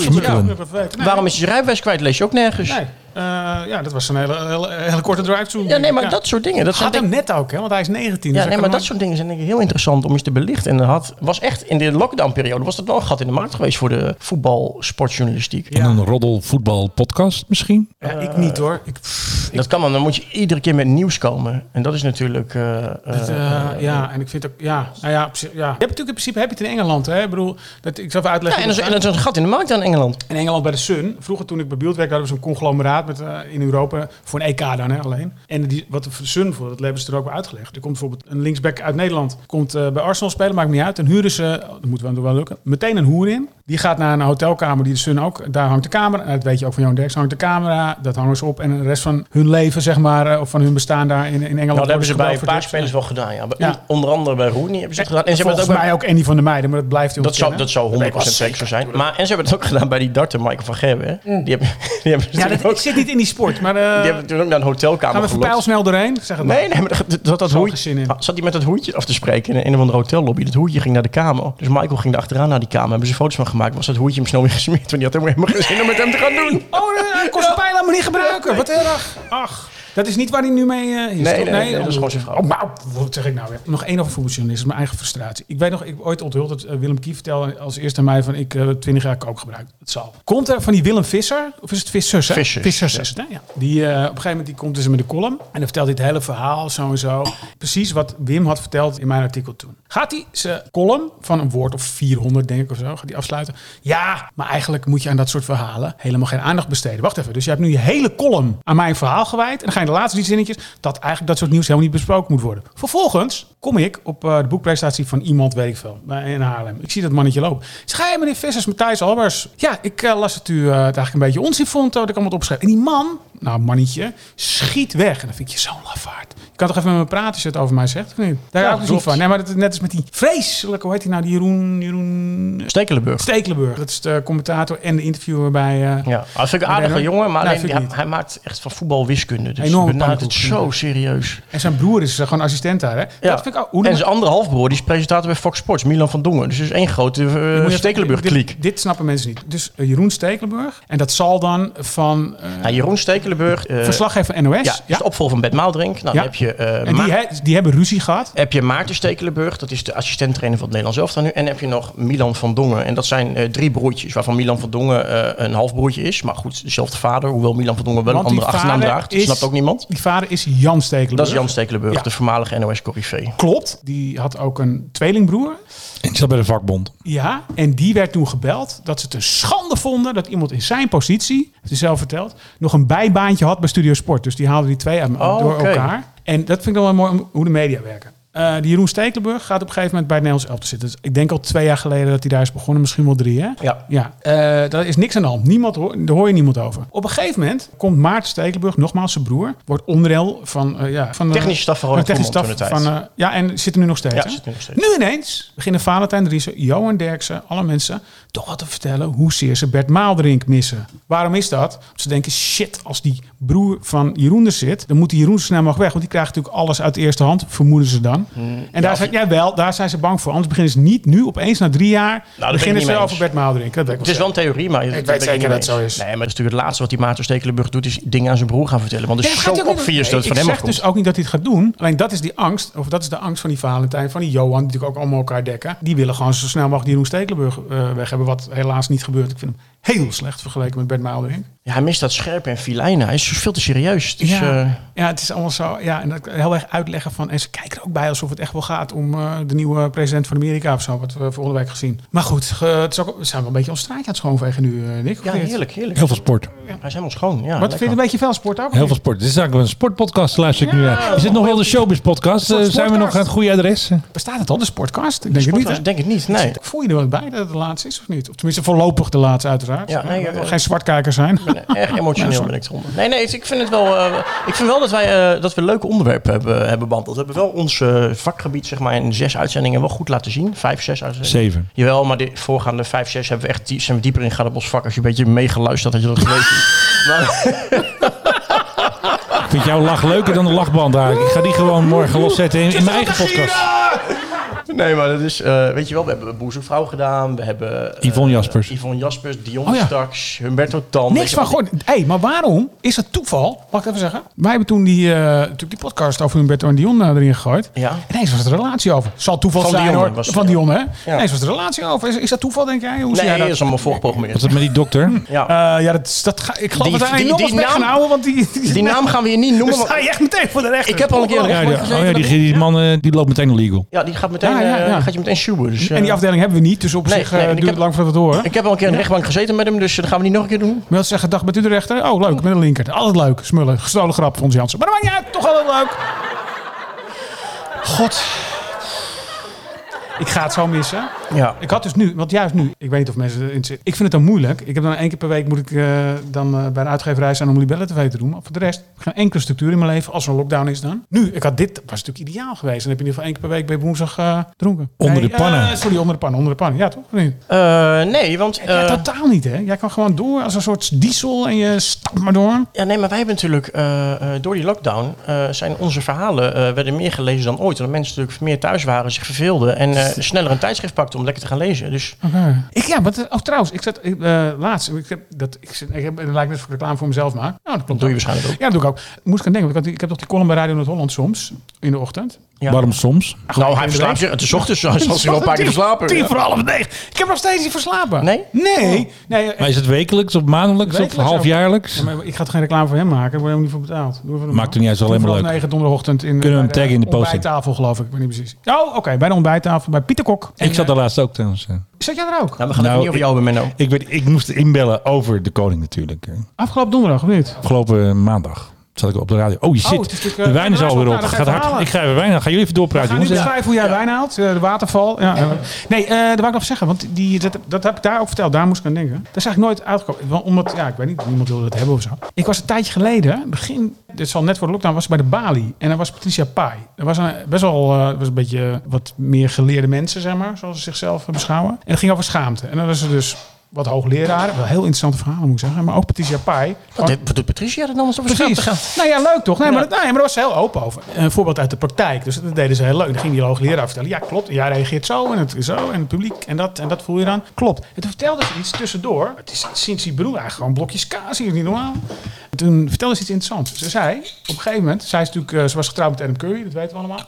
Waarom is hij zijn rijbewijs kwijt? Lees je ook nergens. Nee. Eh, ja, dat was een hele, hele, hele korte drive-through. Ja, nee, maar dat soort dingen. Dat zijn Gaat hem net ook, hè? Want hij is 19. Ja, dus nee, maar dat soort dingen zijn denk ik heel interessant om eens te belichten. En dat had, was echt in de lockdown-periode was dat wel een gat in de markt geweest voor de voetbal-sportjournalistiek. En een roddel voetbal podcast misschien? Ja, ik niet hoor. Ik, pff, Dat kan dan, dan moet je iedere keer met nieuws komen. En dat is natuurlijk. eh, eh, het, eh, ja, en ik vind ook, ja, nou ja, ja. Je hebt natuurlijk in principe heb je het in Engeland, hè? Ik bedoel, dat, ik zal even ja, uitleggen. en, dat is, en dat is een gat in de markt aan Engeland. In Engeland bij de Sun. Vroeger toen ik bij Beeld werkte, hadden we zo'n conglomeraat met, eh, in Europa. Voor een EK dan hè, alleen. En die, wat de Sun voor, dat hebben ze er ook bij uitgelegd. Er komt bijvoorbeeld een linksback uit Nederland. Komt eh, bij Arsenal spelen, maakt niet uit. En huren ze, oh, dat moet wel, wel lukken, meteen een hoer in. Die gaat naar een hotelkamer die de Sun ook. Daar hangt de camera. Dat weet je ook van Johan Derks. hangt de camera. Dat hangen ze op. En de rest van hun leven, zeg maar, eh, of van hun bestaan daar in, in Engeland. Nou, dat hebben ze bij een paar spelers wel gedaan. Ja. Onder andere bij Rooney hebben ze het gedaan. En ze hebben Volgens het ook bij, mij ook Andy van der Meijden, maar dat blijft heel dat, zou, dat zou 100% zeker zo zijn. Maar, en ze hebben het ook gedaan bij die darter Michael van Gerwen. hè. Die hebben, die hebben Mm. Ja, dat, ook, zit niet in die sport, maar... eh, die hebben toen ook naar een hotelkamer gaan we even gelokt. pijlsnel doorheen? Zeg het. Nee, nee, maar dat, dat, dat hoedje, zin in. zat hij met dat hoedje af te spreken in een of andere hotellobby. Dat hoedje ging naar de kamer. Dus Michael ging er achteraan naar die kamer. Hebben ze foto's van gemaakt. Was dat hoedje hem snel weer gesmeerd. Want die had helemaal geen zin om met hem te gaan doen. Oh, hij kon zijn pijl helemaal niet gebruiken. Wat erg. Ach. Dat is niet waar hij nu mee eh, is. Nee, nee, nee, dat is gewoon zijn vrouw. Oh, maar wat zeg ik nou weer? Nog één over voetbaljournalist. Mijn eigen frustratie. Ik weet nog, ik heb ooit onthuld dat eh, Willem Kief vertelde als eerste aan mij van ik eh 20 jaar kook gebruik. Het zal. Komt er van die Willem Visser, of is het Vissers? Hè? Vissers, Vissers ja. is het, hè? Ja. Die, op een gegeven moment die komt dus met de column en dan vertelt hij het hele verhaal zo en zo. Precies wat Wim had verteld in mijn artikel toen. Gaat hij zijn column van een woord of 400 denk ik of zo, gaat hij afsluiten? Ja, maar eigenlijk moet je aan dat soort verhalen helemaal geen aandacht besteden. Wacht even, dus je hebt nu je hele column aan mijn verhaal gewijd en dan de laatste drie zinnetjes dat eigenlijk dat soort nieuws helemaal niet besproken moet worden. Vervolgens kom ik op eh, de boekpresentatie van iemand, weet ik veel, in Haarlem. Ik zie dat mannetje lopen. Ik je meneer Vissers, Matthijs Albers? Ja, ik eh, las het u eh, het eigenlijk een beetje onzin vond, dat ik allemaal opschrijf. En die man, nou mannetje, schiet weg. En dan vind ik je zo'n lafaard. Je kan toch even met me praten als je het over mij zegt, of niet? Daar hou ik dus niet van. Nee, maar dat is net als met die vreselijke, hoe heet hij nou, die Jeroen, Jeroen Stekelenburg. Stekelenburg. Dat is de commentator en de interviewer bij... Ja, dat vind ik een aardige jongen, maar alleen, ik hij maakt echt van voetbal wiskunde. Dus Enorme hij benadert het zo serieus. En zijn broer is eh, gewoon assistent daar, hè? Ja. Dat vind ik ook... Hoe en zijn andere halfbroer, die is presentator bij Fox Sports, Milan van Dongen. Dus is één grote uh, even- Stekelenburg-kliek. Dit, dit snappen mensen niet. Dus eh, Jeroen Stekelenburg. En dat zal dan van eh Nou, Jeroen Stekelenburg, eh, verslaggever van NOS. ja, is de opvolger van Bert Maaldrink. Nou, Ja. dan heb je, eh, En die, he- die hebben ruzie gehad. heb je Maarten Stekelenburg, dat is de assistent-trainer van het Nederlands elftal nu. En heb je nog Milan van Dongen. En dat zijn eh, drie broertjes, waarvan Milan van Dongen eh, een halfbroertje is. Maar goed, dezelfde vader, hoewel Milan van Dongen wel Want een andere achternaam draagt. Dat is- snapt ook niemand. Die vader is Jan Stekelenburg. Dat is Jan Stekelenburg, Ja. de voormalige NOS-corrivee. Klopt. Die had ook een tweelingbroer. En die zat bij de vakbond. Ja, en die werd toen gebeld dat ze het een schande vonden dat iemand in zijn positie, heeft hij zelf verteld, nog een bijbaantje had bij Studio Sport. Dus die haalden die twee uit, Oh, door oké. elkaar. En dat vind ik dan wel mooi om- hoe de media werken. Eh, die Jeroen Stekelenburg gaat op een gegeven moment bij het Nederlands elftal zitten. Dus ik denk al twee jaar geleden dat hij daar is begonnen. Misschien wel drie, hè? Ja. Ja, eh, daar is niks aan de hand. Niemand hoor, daar hoor je niemand over. Op een gegeven moment komt Maarten Stekelenburg, nogmaals zijn broer, wordt onderdeel van... eh, ja, van de- Technische staf van technische staf van... ja, en zit er nu nog steeds. Ja, hè? zit nog steeds. Nu ineens beginnen Valentijn Driessen, Johan Derksen, alle mensen toch wat te vertellen hoezeer ze Bert Maalderink missen. Waarom is dat? Ze denken, shit, als die broer van Jeroen er zit, dan moet die Jeroen zo snel mogelijk weg. Want die krijgt natuurlijk alles uit de eerste hand, vermoeden ze dan. Dan. en daar zijn, ja, wel, daar zijn ze bang voor. Anders beginnen ze niet nu opeens na drie jaar. ik beginnen ze eens. Bert Maalderink. Dat Het is wel een theorie, maar... Ik weet zeker dat het zo is. Nee, maar het is natuurlijk het laatste wat die Maarten Stekelenburg doet... is dingen aan zijn broer gaan vertellen. Want het is zo obvious dat het van ik hem zeg dus ook niet dat hij het gaat doen. Alleen dat is die angst, of dat is de angst van die Valentijn, van die Johan, die natuurlijk ook allemaal elkaar dekken. Die willen gewoon zo snel mogelijk die Jeroen Stekelenburg eh, weg hebben, wat helaas niet gebeurt. Ik vind hem heel slecht vergeleken met Bert Maalderink. Ja, hij mist dat scherpe en filijnen. Hij is veel te serieus. Dus, ja, eh, ja, het is allemaal zo. Ja, en dat heel erg uitleggen van. En ze kijken er ook bij alsof het echt wel gaat om eh, de nieuwe president van Amerika of zo. Wat we volgende week gezien. Maar goed, het is ook, we zijn wel een beetje ons straatje aan het schoonvegen nu, eh, Nick. ja, heerlijk, heerlijk. Heel veel sport. Hij is helemaal schoon. Ja, Wat vind je een beetje veel sport ook? Heel veel sport. Dit is eigenlijk een sportpodcast, luister ik nu naar. Is dit nog wel de Showbiz podcast? Zijn we nog sportcast. aan het goede adres? Bestaat het al, de sportcast? Ik denk het Sport niet. hè? denk het niet, nee. Voel je er wel bij dat het de laatste is of niet? Of tenminste voorlopig de laatste uiteraard. Ja, nee, Eh, ja, Geen zwartkijkers zijn. Ik ben erg emotioneel ben ik eronder. Nee, nee, ik vind het wel. eh, ik vind wel dat wij eh, dat we leuke onderwerpen hebben, hebben behandeld. We hebben wel ons vakgebied, zeg maar, in zes uitzendingen wel goed laten zien. Vijf, zes uitzendingen. Zeven. Jawel, maar de voorgaande vijf, zes hebben we echt die- zijn we dieper in gegaan op ons vak. Als je een beetje meegeluisterd had, had je dat geweten. maar, Ik vind jouw lach leuker dan de lachband daar. Ik ga die gewoon morgen loszetten in, in mijn eigen podcast. Nee, maar dat is, eh, weet je wel, we hebben Boezemvrouw gedaan. We hebben eh, Yvonne Jaspers. Yvonne Jaspers, Dion Oh ja. straks, Humberto Tan. Niks van gewoon. Hé, maar waarom is het toeval? Mag ik even zeggen? Wij hebben toen die, eh, natuurlijk die podcast over Humberto en Dion erin gegooid. Ja. Ineens was het een relatie over. Zal toeval Van zijn Dion hoor. was van ja. Dion hè? Ja. Ineens was een relatie over. Is, is dat toeval denk jij? Hoe zie jij Nee, dat? dat is allemaal voorgeprogrammeerd. Wat is het met die dokter? Ja. Eh, ja, dat, dat ga, ik geloof Die- dat hij die- enorm die naam- houden, want die, die, Die naam gaan we hier niet Dan noemen. sta want- je echt meteen voor de rechter. Ik heb al een keer een Ja, gezeten oh ja, die, die man die loopt meteen illegal. Ja, die gaat, meteen, Ja, eh, gaat je meteen sjoemen. Dus, En die eh, afdeling hebben we niet, dus op Nee, zich nee, eh, ik duurt heb- het lang voordat we het horen. Ik heb al een keer in de rechtbank gezeten met hem, dus dat gaan we niet nog een keer doen. Wil zeggen, dag, bent u de rechter? Oh, leuk, met een linker. Altijd leuk, smullen. Gestolen grap van ons Jansen. Maar dat maakt niet uit, toch altijd leuk. God. Ik ga het zo missen. Ja. Ik had dus nu, want juist nu, ik weet niet of mensen erin zitten. Ik vind het dan moeilijk. Ik heb dan één keer per week moet ik eh, dan eh, bij een uitgeverij zijn om Libelle TV te doen. Maar voor de rest, geen enkele structuur in mijn leven als er een lockdown is dan. Nu, ik had dit, was natuurlijk ideaal geweest. Dan heb je in ieder geval één keer per week bij woensdag eh, dronken. Onder de pannen. sorry, onder de pannen, onder de pannen. Ja, toch? Of niet? Nee, want... ja, totaal niet, hè? Jij kan gewoon door als een soort diesel en je stapt maar door. Ja, nee, maar wij hebben natuurlijk door die lockdown zijn onze verhalen werden meer gelezen dan ooit. Omdat mensen natuurlijk meer thuis waren, zich verveelden en sneller een tijdschrift pakten om lekker te gaan lezen. Dus Ik, ja, wat, oh, trouwens, ik zat ik, eh, laatst, ik heb, dat, ik, zit, ik heb, het lijkt net ik reclame voor mezelf maak. Nou, dat dat klopt doe je waarschijnlijk ook. Ja, dat doe ik ook. Moest ik aan denken, want ik, ik heb toch die column bij Radio Noord-Holland soms, in de ochtend. Ja. Waarom soms? Nou, hij verslaapt zich. Het is ochtends, hij zal zich wel een paar keer verslapen. Tien voor half negen. Ik heb nog steeds niet verslapen. Nee? Nee. nee eh, Maar is het wekelijks of maandelijks Wekelijks of halfjaarlijks? ja, maar ik ga toch geen reclame voor hem maken? Daar word je helemaal niet voor betaald. Maakt er niet uit, alleen maar leuk. negen donderdagochtend in Kunnen we bij hem taggen in de posting? ontbijttafel, geloof ik. Ik weet niet precies. Oh, oké. bij de ontbijttafel bij Pieter Kok. Ik zat daar laatst ook trouwens. eh. Zat jij er ook? Nou, we gaan Nou, niet over jou hebben, Menno. Ik, weet, ik moest inbellen over de koning natuurlijk. eh. Afgelopen donderdag, of niet? Afgelopen maandag zat ik op de radio. Oh, je Oh, zit. natuurlijk, eh, de wijn is nou, alweer nou, op. dan ga Gaat ik hard. Ik ga even wijn. Gaan jullie even doorpraten, Ga nu jongens? beschrijven hoe jij wijn haalt, eh, de waterval. Ja, eh, nee, eh dat wou ik nog zeggen, want die, dat, dat heb ik daar ook verteld. Daar moest ik aan denken. Dat is eigenlijk nooit uitgekomen. Omdat, ja, ik weet niet, niemand wilde het hebben of zo. Ik was een tijdje geleden, begin, dit zal net voor de lockdown, was ik bij de Bali. En daar was Patricia Pai. Dat was een, best wel, eh, was een beetje wat meer geleerde mensen, zeg maar, zoals ze zichzelf beschouwen. En het ging over schaamte. En dan was er dus wat hoogleraren, wel heel interessante verhalen moet ik zeggen. Maar ook Patricia Pai. Wat, doet- Patricia er dan als over gaan? Nou ja, leuk toch? Nee, maar, dat- nee, maar daar was ze heel open over. Een voorbeeld uit de praktijk. Dus dat deden ze heel leuk. Dan ging die hoogleraar vertellen. Ja, klopt. Jij reageert zo en het zo. En het publiek en dat en dat voel je dan. Klopt. En toen vertelde ze iets tussendoor. Het is sinds die broer eigenlijk gewoon blokjes kaas. hier, is niet normaal. En toen vertelde ze iets interessants. Ze zei, op een gegeven moment... Zij is natuurlijk, eh, ze was getrouwd met Adam Curry. Dat weten we allemaal.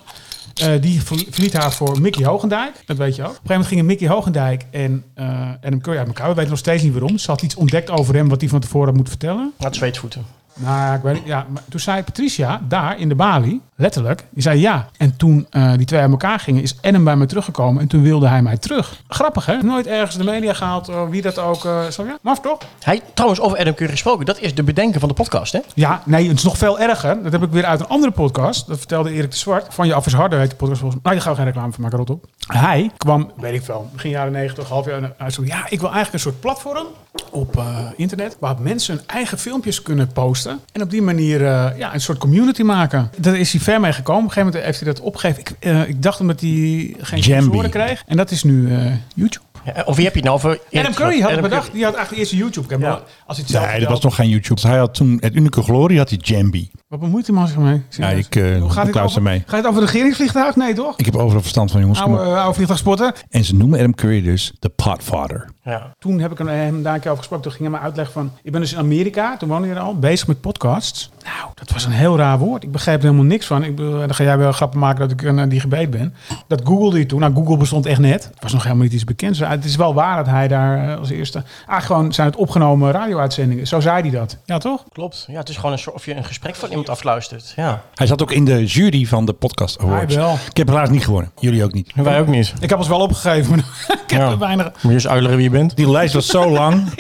Eh, die ver- verliet haar voor Mickey Hogendijk. Dat weet je ook. Op een gegeven moment gingen Mickey Hogendijk en eh Adam uit elkaar. We weten nog steeds niet waarom. Ze had iets ontdekt over hem wat hij van tevoren had moeten vertellen. Het zweetvoeten. Nou, ik weet niet. Ja, maar toen zei Patricia daar in de Bali, letterlijk, die zei ja. En toen eh, die twee uit elkaar gingen, is Adam bij me teruggekomen en toen wilde hij mij terug. Grappig, hè? Nooit ergens de media gehaald, eh, wie dat ook. zo, ja, maf toch? Hij, trouwens, over Adam Curry gesproken. Dat is de bedenker van de podcast, hè? Ja, nee, het is nog veel erger. Dat heb ik weer uit een andere podcast. Dat vertelde Erik de Zwart. Van je af is harder heet de podcast volgens mij. Nou, daar gaan we geen reclame van maken, rot op. Hij kwam, weet ik wel, begin jaren 90, half jaar. Zo, ja, ik wil eigenlijk een soort platform op internet. Waar mensen hun eigen filmpjes kunnen posten. En op die manier eh, ja, een soort community maken. Daar is hij ver mee gekomen. Op een gegeven moment heeft hij dat opgegeven. Ik, eh, ik dacht omdat hij geen sponsoren kreeg. En dat is nu eh, YouTube. Ja, Of wie heb je het nou over? Adam Curry had het Adam bedacht. Die had eigenlijk eerst YouTube. Ik heb Ja. Als hij het zelf Nee, dat was nog geen YouTube. Hij had toen, het Unieke Glorie had hij Jambi. Wat bemoeit die man zich mee? Ja, ik uh, Hoe gaat het over. Gaat het over het regeringsvliegtuig? Nee, toch? Ik heb overal verstand van, jongens. Oude, vliegtuigspotter. En ze noemen Adam Curry dus de potfather. Ja. Toen heb ik hem, hem daar een keer over gesproken. Toen ging hij me uitleggen van... Ik ben dus in Amerika, toen woonde je er al, bezig met podcasts. Nou, dat was een heel raar woord. Ik begreep er helemaal niks van. Ik, bedoel, dan ga jij wel grappen maken dat ik een digibet ben. Dat googelde je toen. Nou, Google bestond echt net. Het was nog helemaal niet iets bekends. Het is wel waar dat hij daar eh, als eerste... Eigenlijk gewoon zijn het opgenomen radio-uitzendingen. Zo zei hij dat. Ja, toch? Klopt. Ja, het is gewoon een soort of je een gesprek van iemand afluistert. Ja. Hij zat ook in de jury van de Podcast Awards. Hij wel. Ik heb helaas niet gewonnen. Jullie ook niet. En wij ook niet. Ik heb ons wel opgegeven, maar ik heb Ja. er weinig... Moet je eens uitleggen wie je bent? Die lijst was zo lang.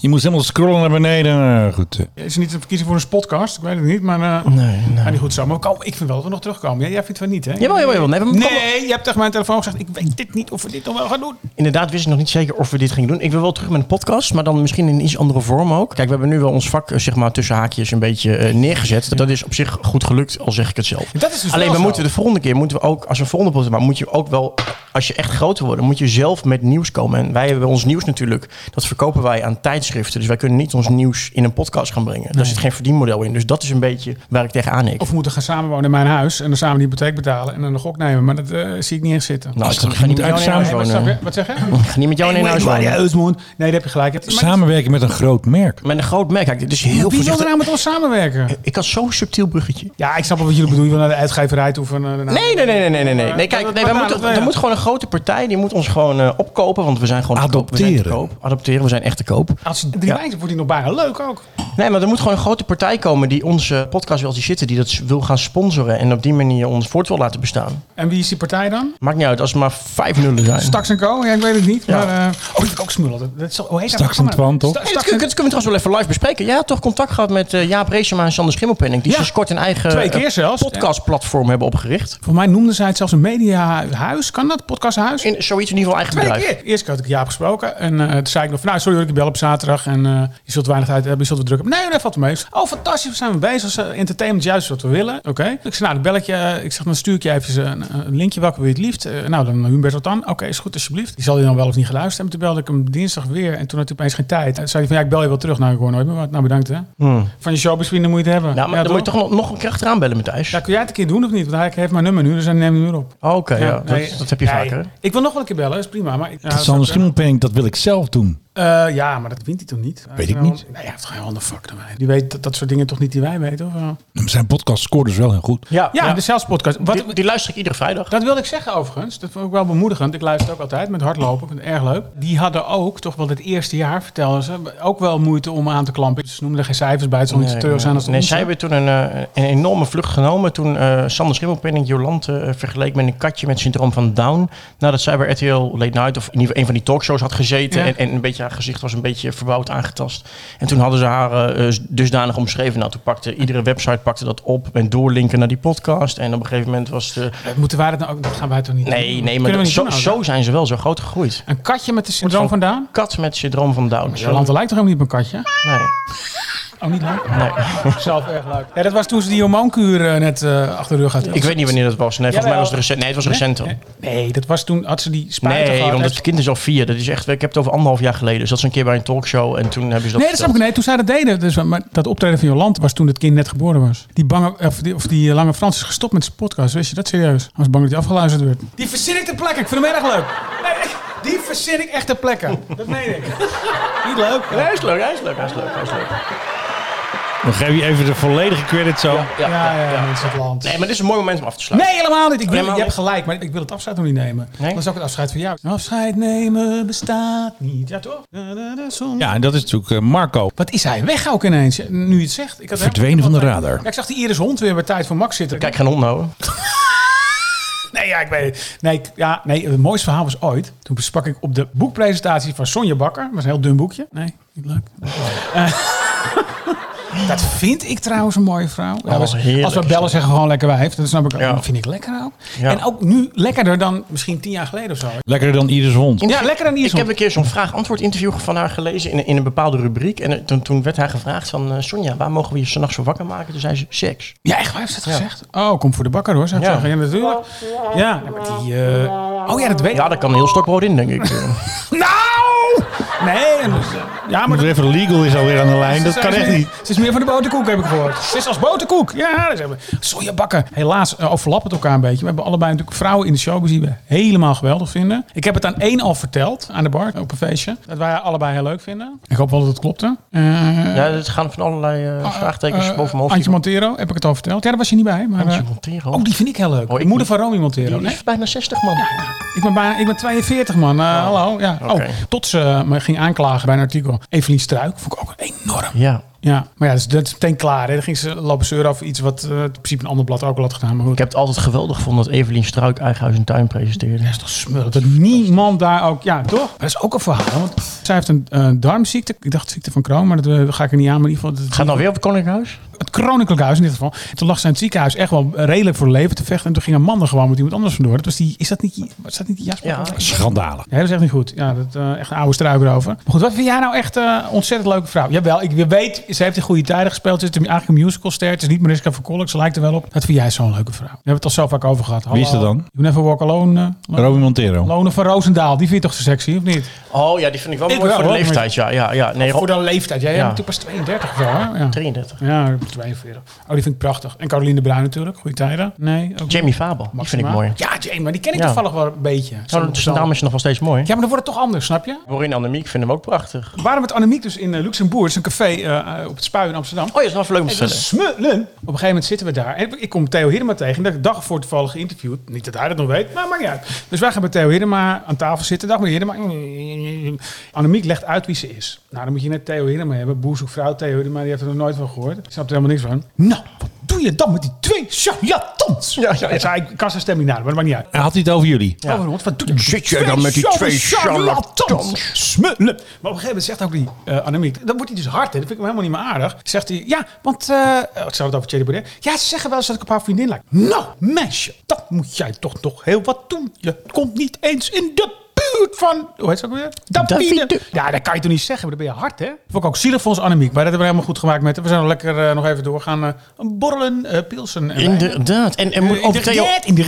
Je moest helemaal scrollen naar beneden. Eh, goed. eh. Is er niet een voor een podcast? Ik weet het niet, maar... eh Nee, nee. ja, niet goed zo. Maar kom, ik vind wel dat we nog terugkomen. Ja, jij vindt van niet, hè? Jawel, jawel, jawel. Nee, we komen- Nee, je hebt tegen mijn telefoon gezegd... Ik weet dit niet of we dit nog wel gaan doen. Inderdaad wist ik nog niet zeker of we dit gingen doen. Ik wil wel terug met een podcast, maar dan misschien in een iets andere vorm ook. Kijk, we hebben nu wel ons vak, eh, zeg maar, tussen haakjes een beetje eh, neergezet. Dat is op zich goed gelukt, al zeg ik het zelf. Dat is dus Alleen wel we moeten de volgende keer, moeten we ook, als we een volgende podcast maken, moet je ook wel, als je echt groter wordt, moet je zelf met nieuws komen. En wij hebben ons nieuws natuurlijk, dat verkopen wij aan tijdschriften. Dus wij kunnen niet ons nieuws in een podcast gaan brengen. Daar zit geen verdienmodel in. Dus dat is een beetje waar ik tegenaan hik. Of we moeten gaan samenwonen in mijn huis en dan samen de hypotheek betalen en dan een gok nemen. Maar dat eh, zie ik niet echt zitten. Nou, ik ga niet met jou in huis wat, wonen. zeg- wat zeg je? Ik ga niet met jou in huis wonen. Nee, daar heb je gelijk. Het- Samenwerken met een groot merk. Met een groot merk. Kijk, dit is heel Wie wil er nou met ons samenwerken? Ik had zo'n subtiel bruggetje. Ja, ik snap wel wat jullie bedoelen. Je wil naar de uitgeverij toe. Van, eh, Nee, nee, nee, nee, nee, nee. nee. nee kijk, nee, wij moeten, er moet gewoon een grote partij, die moet ons gewoon eh, opkopen, want we zijn gewoon Adopteren. koop. Adopteren, we zijn echt te koop. Als drie Ja. wijzen wordt die nog bijna leuk ook. Nee, maar er moet gewoon een grote partij komen die onze podcast wil zien zitten, die dat wil gaan sponsoren en op die manier ons voort wil laten bestaan. En wie is die partij dan? Maakt niet uit, als er maar vijf nullen zijn. Staks en Co? Ja, ik weet het niet. Ja. Maar, eh, oh, die heb ik ook smullen. Dat, is, hoe heet dat Staks en? Twan, toch? Dat, Staks kunnen we trouwens wel even live bespreken. Jij had toch contact gehad met eh, Jaap Reesema en Sander Schimmelpenning, die Ja. sinds kort een eigen Twee eh, keer zelfs. podcastplatform hebben opgericht. Volgens mij noemden zij het zelfs een mediahuis. Kan dat? Podcasthuis? In zoiets in ieder geval eigen Twee bedrijf. keer. Eerst keer had ik Jaap gesproken. En eh, toen zei ik nog van, nou, sorry dat ik bel op zaterdag. En eh, je zult weinig tijd hebben, je zult wat druk hebben. Nee, dat valt mee. Oh, fantastisch. We zijn we bezig. Entertainment is juist wat we willen. Oké. Ik zei, nou, dan bel ik je. eh, Ik zeg, dan stuur ik je even een, een linkje. Welke wil je het liefst? Eh, nou, dan Humbert wat dan. Oké, is goed, alsjeblieft. Die zal je dan wel of niet geluisterd hebben. Toen belde ik hem dinsdag weer. En toen had hij opeens geen tijd. En zei hij van, ja, ik bel je wel terug. Nou, ik hoor nooit meer wat. Nou, bedankt hè. Hmm. Van je showbizvrienden moet je het hebben. Nou, maar dan moet je toch nog, nog een keer achteraan bellen, Matthijs? Ja, kun jij het een keer doen of niet? Want hij heeft mijn nummer nu, dus hij neemt hem nu op. Oké, ja, dat, nee, dat heb je nee, vaker. Ik wil nog wel een keer bellen, dat is prima. Maar, ja, Dat Sander Schimmelpenning, dat wil ik zelf doen. Eh, ja, maar dat wint hij toch niet? Weet ik niet. Nee, hij heeft toch geen handen fuck dan wij. Die weet dat, dat soort dingen toch niet die wij weten? Of? wel? Zijn podcast scoort dus wel heel goed. Ja, Ja, de Zelfs podcast. Wat, die, die luister ik iedere vrijdag. dat wilde ik zeggen overigens. Dat vond ik wel bemoedigend. Ik luister ook altijd met hardlopen. Ik vind het erg leuk. Die hadden ook, toch wel het eerste jaar, vertelden ze, ook wel moeite om aan te klampen. Ze noemden er geen cijfers bij. Het zal niet te treurig zijn als het nee, zij hebben toen een, eh, een enorme vlucht genomen. Toen eh Sander Schimmelpenning Jolante eh, vergeleek met een katje met syndroom van Down. Nadat zij bij RTL Late Night of in ieder geval een van die talkshows had gezeten. Ja. En, en een beetje haar gezicht was een beetje verbouwd aangetast. En toen hadden ze haar eh, dusdanig omschreven. Nou, toen pakte iedere website pakte dat op en doorlinken naar die podcast. En op een gegeven moment was de... Eh, Moeten wij dat nou ook? Dat gaan wij toch niet Nee, doen? nee, maar dat- zo, doen, zo ook, zijn ze wel zo groot gegroeid. Een katje met de syndroom van- vandaan? Kat met syndroom van Down. Jolante lijkt toch helemaal niet op een katje? Nee, Oh, niet leuk? nee. Zelf erg leuk. Ja, dat was toen ze die hormoonkuur eh, net eh, achter de rug had. Ik weet niet wanneer dat was. Nee, volgens mij was het recent. Nee, het was recent dan. Nee, dat was toen, had ze die spuiten Nee, gehad. want het kind is al vier. Dat is echt, ik heb het over anderhalf jaar geleden. Dus dat is een keer bij een talkshow en toen hebben ze dat Nee, dat snap ik. Nee, toen zij dat deden. Dus, maar dat optreden van Jolante was toen het kind net geboren was. Die, bange, of die, of die lange Frans is gestopt met zijn podcast. Wist je dat serieus? Hij was bang dat hij afgeluisterd werd. Die verzin ik ter plekke. Ik vind hem erg leuk. Nee, die verzin ik echt ter plekke. Dat meen ik. Niet leuk. Nee, hij is leuk, hij is leuk, hij is leuk, hij is leuk. Dan geef je even de volledige credit zo. Ja, Ja, ja, ja, het land. Nee, maar dit is een mooi moment om af te sluiten. Nee, helemaal niet. Ik wil, Helemaal je hebt gelijk, maar ik wil het afscheid nog niet nemen. Nee? Dat is ook het afscheid van jou. Afscheid nemen bestaat niet. Ja, toch? Ja, en dat is natuurlijk eh, Marco. Wat is hij weg ook ineens? Nu je het zegt. Ik had Verdwenen van de radar. Ja, ik zag die Iris Hond weer bij Tijd voor Max zitten. Kijk, geen hond houden. Nee, ja, ik weet het. Nee, ik- ja, nee, het mooiste verhaal was ooit. Toen besprak ik op de boekpresentatie van Sonja Bakker. Dat was een heel dun boekje. Nee, niet leuk. Eh, dat vind ik trouwens een mooie vrouw. Ja, als- als we bellen dat. zeggen gewoon lekker wijf. Dat snap ik ook. Ja. Dat vind ik lekker ook. Ja. En ook nu lekkerder dan misschien tien jaar geleden of zo. Lekkerder dan Iris Hond. Ja, lekker dan Iris Ik heb een keer zo'n vraag-antwoord interview van haar gelezen in, in een bepaalde rubriek. En toen, toen werd haar gevraagd van, eh, Sonja, waar mogen we je s'nachts voor wakker maken? Toen zei ze, seks. Ja, echt waar heeft ze dat gezegd? Oh, kom voor de bakker hoor, zou ik Ja. zeggen. Ja, natuurlijk. Ja, maar die... eh, Oh ja, dat weet ik. Ja, daar kan een heel stokbrood in, denk ik. Nou! Nee, en eh, ja, maar even legal is alweer aan de lijn. Dat kan echt niet. Ze is meer van de boterkoek, heb ik gehoord. Ze is als boterkoek. Ja, dat hebben we. Sojabakken. Helaas uh, overlappen het elkaar een beetje. We hebben allebei natuurlijk vrouwen in de showbiz die we helemaal geweldig vinden. Ik heb het aan één al verteld, aan de bar, op een feestje. Dat wij allebei heel leuk vinden. Ik hoop wel dat het klopte. Eh, Ja, er gaan van allerlei eh, vraagtekens eh, boven mijn Antje hoofd. Montero, heb ik het al verteld. Ja, daar was je niet bij. Maar, Antje eh, Montero. oh, die vind ik heel leuk. Oh, ik de moeder niet. van Romy Montero. Die is bijna 60 man. Ik ben, bijna, ik ben 42 man. Eh, Hallo. Ja. Oh, tot ze me ging aanklagen bij een artikel. Evelien Struik vond ik ook enorm. Ja. Ja, maar ja, dus dat is meteen klaar. Hè. Dan ging ze lopen zeuren over iets wat eh, in principe een ander blad ook al had gedaan. Maar goed. Ik heb het altijd geweldig gevonden dat Evelien Struik eigen huis en tuin presenteerde. Dat is toch smullen. Dat niemand daar ook... Ja, toch? Maar dat is ook een verhaal. Want zij heeft een eh, darmziekte. Ik dacht ziekte van Crohn, maar dat eh, ga ik er niet aan. Maar in ieder geval... dat- Gaat nou weer op het Koninklijk Huis? Het Koninklijk Huis in dit geval. Toen lag ze in het ziekenhuis echt wel redelijk voor leven te vechten. En toen ging een man er gewoon met iemand anders vandoor. Dat was die... Is dat niet... Was dat niet die Jasper? Ja. Schandalig. Ja, dat is echt niet goed. Ja, dat eh, echt een oude struik erover. Maar goed, wat vind jij nou echt een ontzettend leuke vrouw? Jawel, ik weet, ze heeft in goede tijden gespeeld. Ze is eigenlijk een musicalster. Het is niet Mariska van Kolk, ze lijkt er wel op. Dat vind jij zo'n leuke vrouw. We hebben het al zo vaak over gehad. Wie is dat dan? You Never Walk Alone. eh, Romy Montero. Lone van Roosendaal. Die vind je toch zo sexy, of niet? Oh ja, die vind ik wel Ik mooi wel, voor de leeftijd. Ja, ja, ja. Nee, Voor de leeftijd. Jij Ja. bent natuurlijk pas 32 of zo, hè? Ja. 33. Ja, ik ben 42. Oh, die vind ik prachtig. En Caroline de Bruin natuurlijk. Goede tijden. Nee, ook Jamie Fabel, die vind ik mooi. Ja, Jamie, maar die ken ik Ja. toevallig wel een beetje. Nou, de dames is nog wel steeds mooi. Ja, maar dan wordt het toch anders, snap je? Corinne Annemiek vinden we ook prachtig. Waren met Annemiek dus in eh, is een café eh, op het Spui in Amsterdam. Oh, dat is leuk om te smullen. Op een gegeven moment zitten we daar. En ik kom Theo Hiddema tegen. Dat ik dag voor toevallig geïnterviewd. Niet dat hij dat nog weet, maar maakt niet uit. Dus wij gaan bij Theo Hiddema aan tafel zitten. Dag meneer Hiddema. Annemiek legt uit wie ze is. Nou, dan moet je net Theo Hiddema hebben. Boer zoekt vrouw Theo Hiddema. Die heeft er nog nooit van gehoord. Ik snap er helemaal niks van. Nou, wat doe je dan met die twee charlatans? Ja, ja, Ik zei, ik kan zijn stem niet nadoen, maar dat maakt niet uit. Had hij het over jullie? Over ons, wat doe je Zit jij dan met die twee charlatans? Smullen. Maar op een gegeven moment zegt ook die eh Annemiek, dan wordt hij dus hard. Hè? Dat vind ik hem helemaal niet meer aardig. Zegt hij, ja, want, eh ik zou het over Thierry Baudet. Ja, ze zeggen wel eens dat ik op haar vriendin lijk. Nou, meisje, dat moet jij toch nog heel wat doen. Je komt niet eens in de van, hoe heet ze ook weer? Davide. Davide. Ja, dat kan je toch niet zeggen, maar dan ben je hard, hè? Vond ik ook zielig voor ons Annemiek, maar dat hebben we helemaal goed gemaakt met. We zijn nog lekker eh, nog even doorgaan. eh borrelen, eh pilsen en. Inderdaad. En, en over, Theo,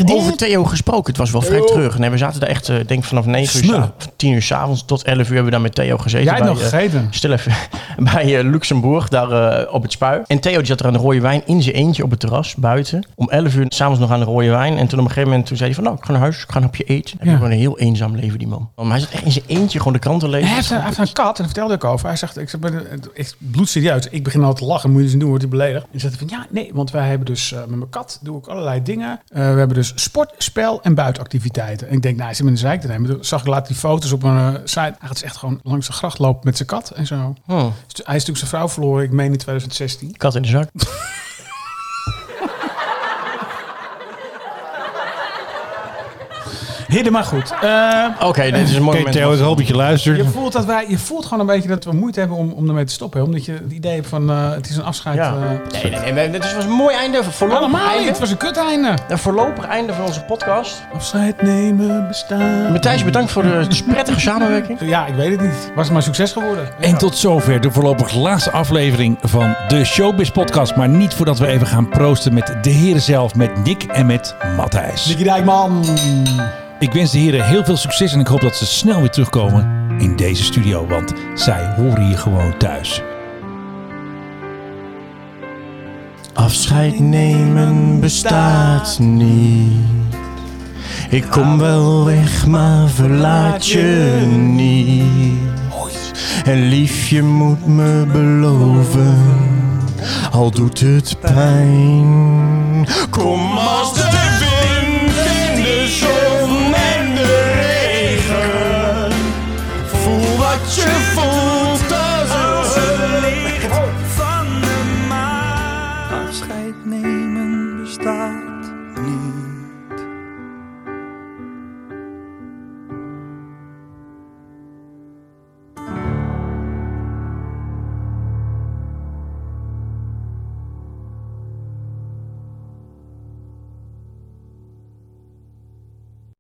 over Theo gesproken. Het was wel vrij terug. Nee, we zaten daar echt, denk vanaf 9 uur, Smullen. sa- 10 uur s'avonds tot 11 uur hebben we daar met Theo gezeten. Jij bij, nog gegeten. Stil even. Bij Luxemburg, daar op het spui. En Theo die zat er aan de rode wijn in zijn eentje op het terras buiten. Om 11 uur s'avonds nog aan de rode wijn. En toen op een gegeven moment toen zei hij van, nou, ik ga naar huis, ik ga een hapje eten. Ja. heeft gewoon een heel eenzaam leven, die man. Maar hij zat echt in zijn eentje gewoon de kranten lezen. Hij heeft, een, hij heeft een kat, en daar vertelde ik over. Hij zegt, ik, zeg, ik bloedserieus, ik begin al te lachen, moet je eens doen, wordt hij beledigd. En zegt van, ja, nee, want wij hebben dus, eh, met mijn kat doe ik allerlei dingen. Eh, we hebben dus sport, spel en buitenactiviteiten. En ik denk, nou, hij zit met een zeik te nemen. Toen zag ik later die foto's op een eh, site. Hij gaat dus echt gewoon langs de gracht lopen met zijn kat en zo. Hm, Dus Hij is natuurlijk zijn vrouw verloren, ik meen in 2016. kat in de zak. Hidden maar goed. Eh, Oké, dit is een mooi Oké, moment. Theo, ik hoop dat je luistert. je voelt, dat wij, je voelt gewoon een beetje dat we moeite hebben om, om ermee te stoppen. Hè? Omdat je het idee hebt van, eh, het is een afscheid. Ja. eh, Nee, nee, nee, dit was een mooi einde. Voorlopig Helemaal niet, einde. het was een kut einde. Een voorlopig einde van onze podcast. Afscheid nemen bestaat. Matthijs, bedankt voor de prettige samenwerking. Ja, ik weet het niet. Was het maar succes geworden? En tot zover de voorlopig laatste aflevering van de Showbiz Podcast. Maar niet voordat we even gaan proosten met de heren zelf, met Nick en met Matthijs. Nicky Dijkman. Ik wens de heren heel veel succes en ik hoop dat ze snel weer terugkomen in deze studio. Want zij horen hier gewoon thuis. Afscheid nemen bestaat niet. Ik kom wel weg, maar verlaat je niet. En liefje moet me beloven, al doet het pijn. Kom als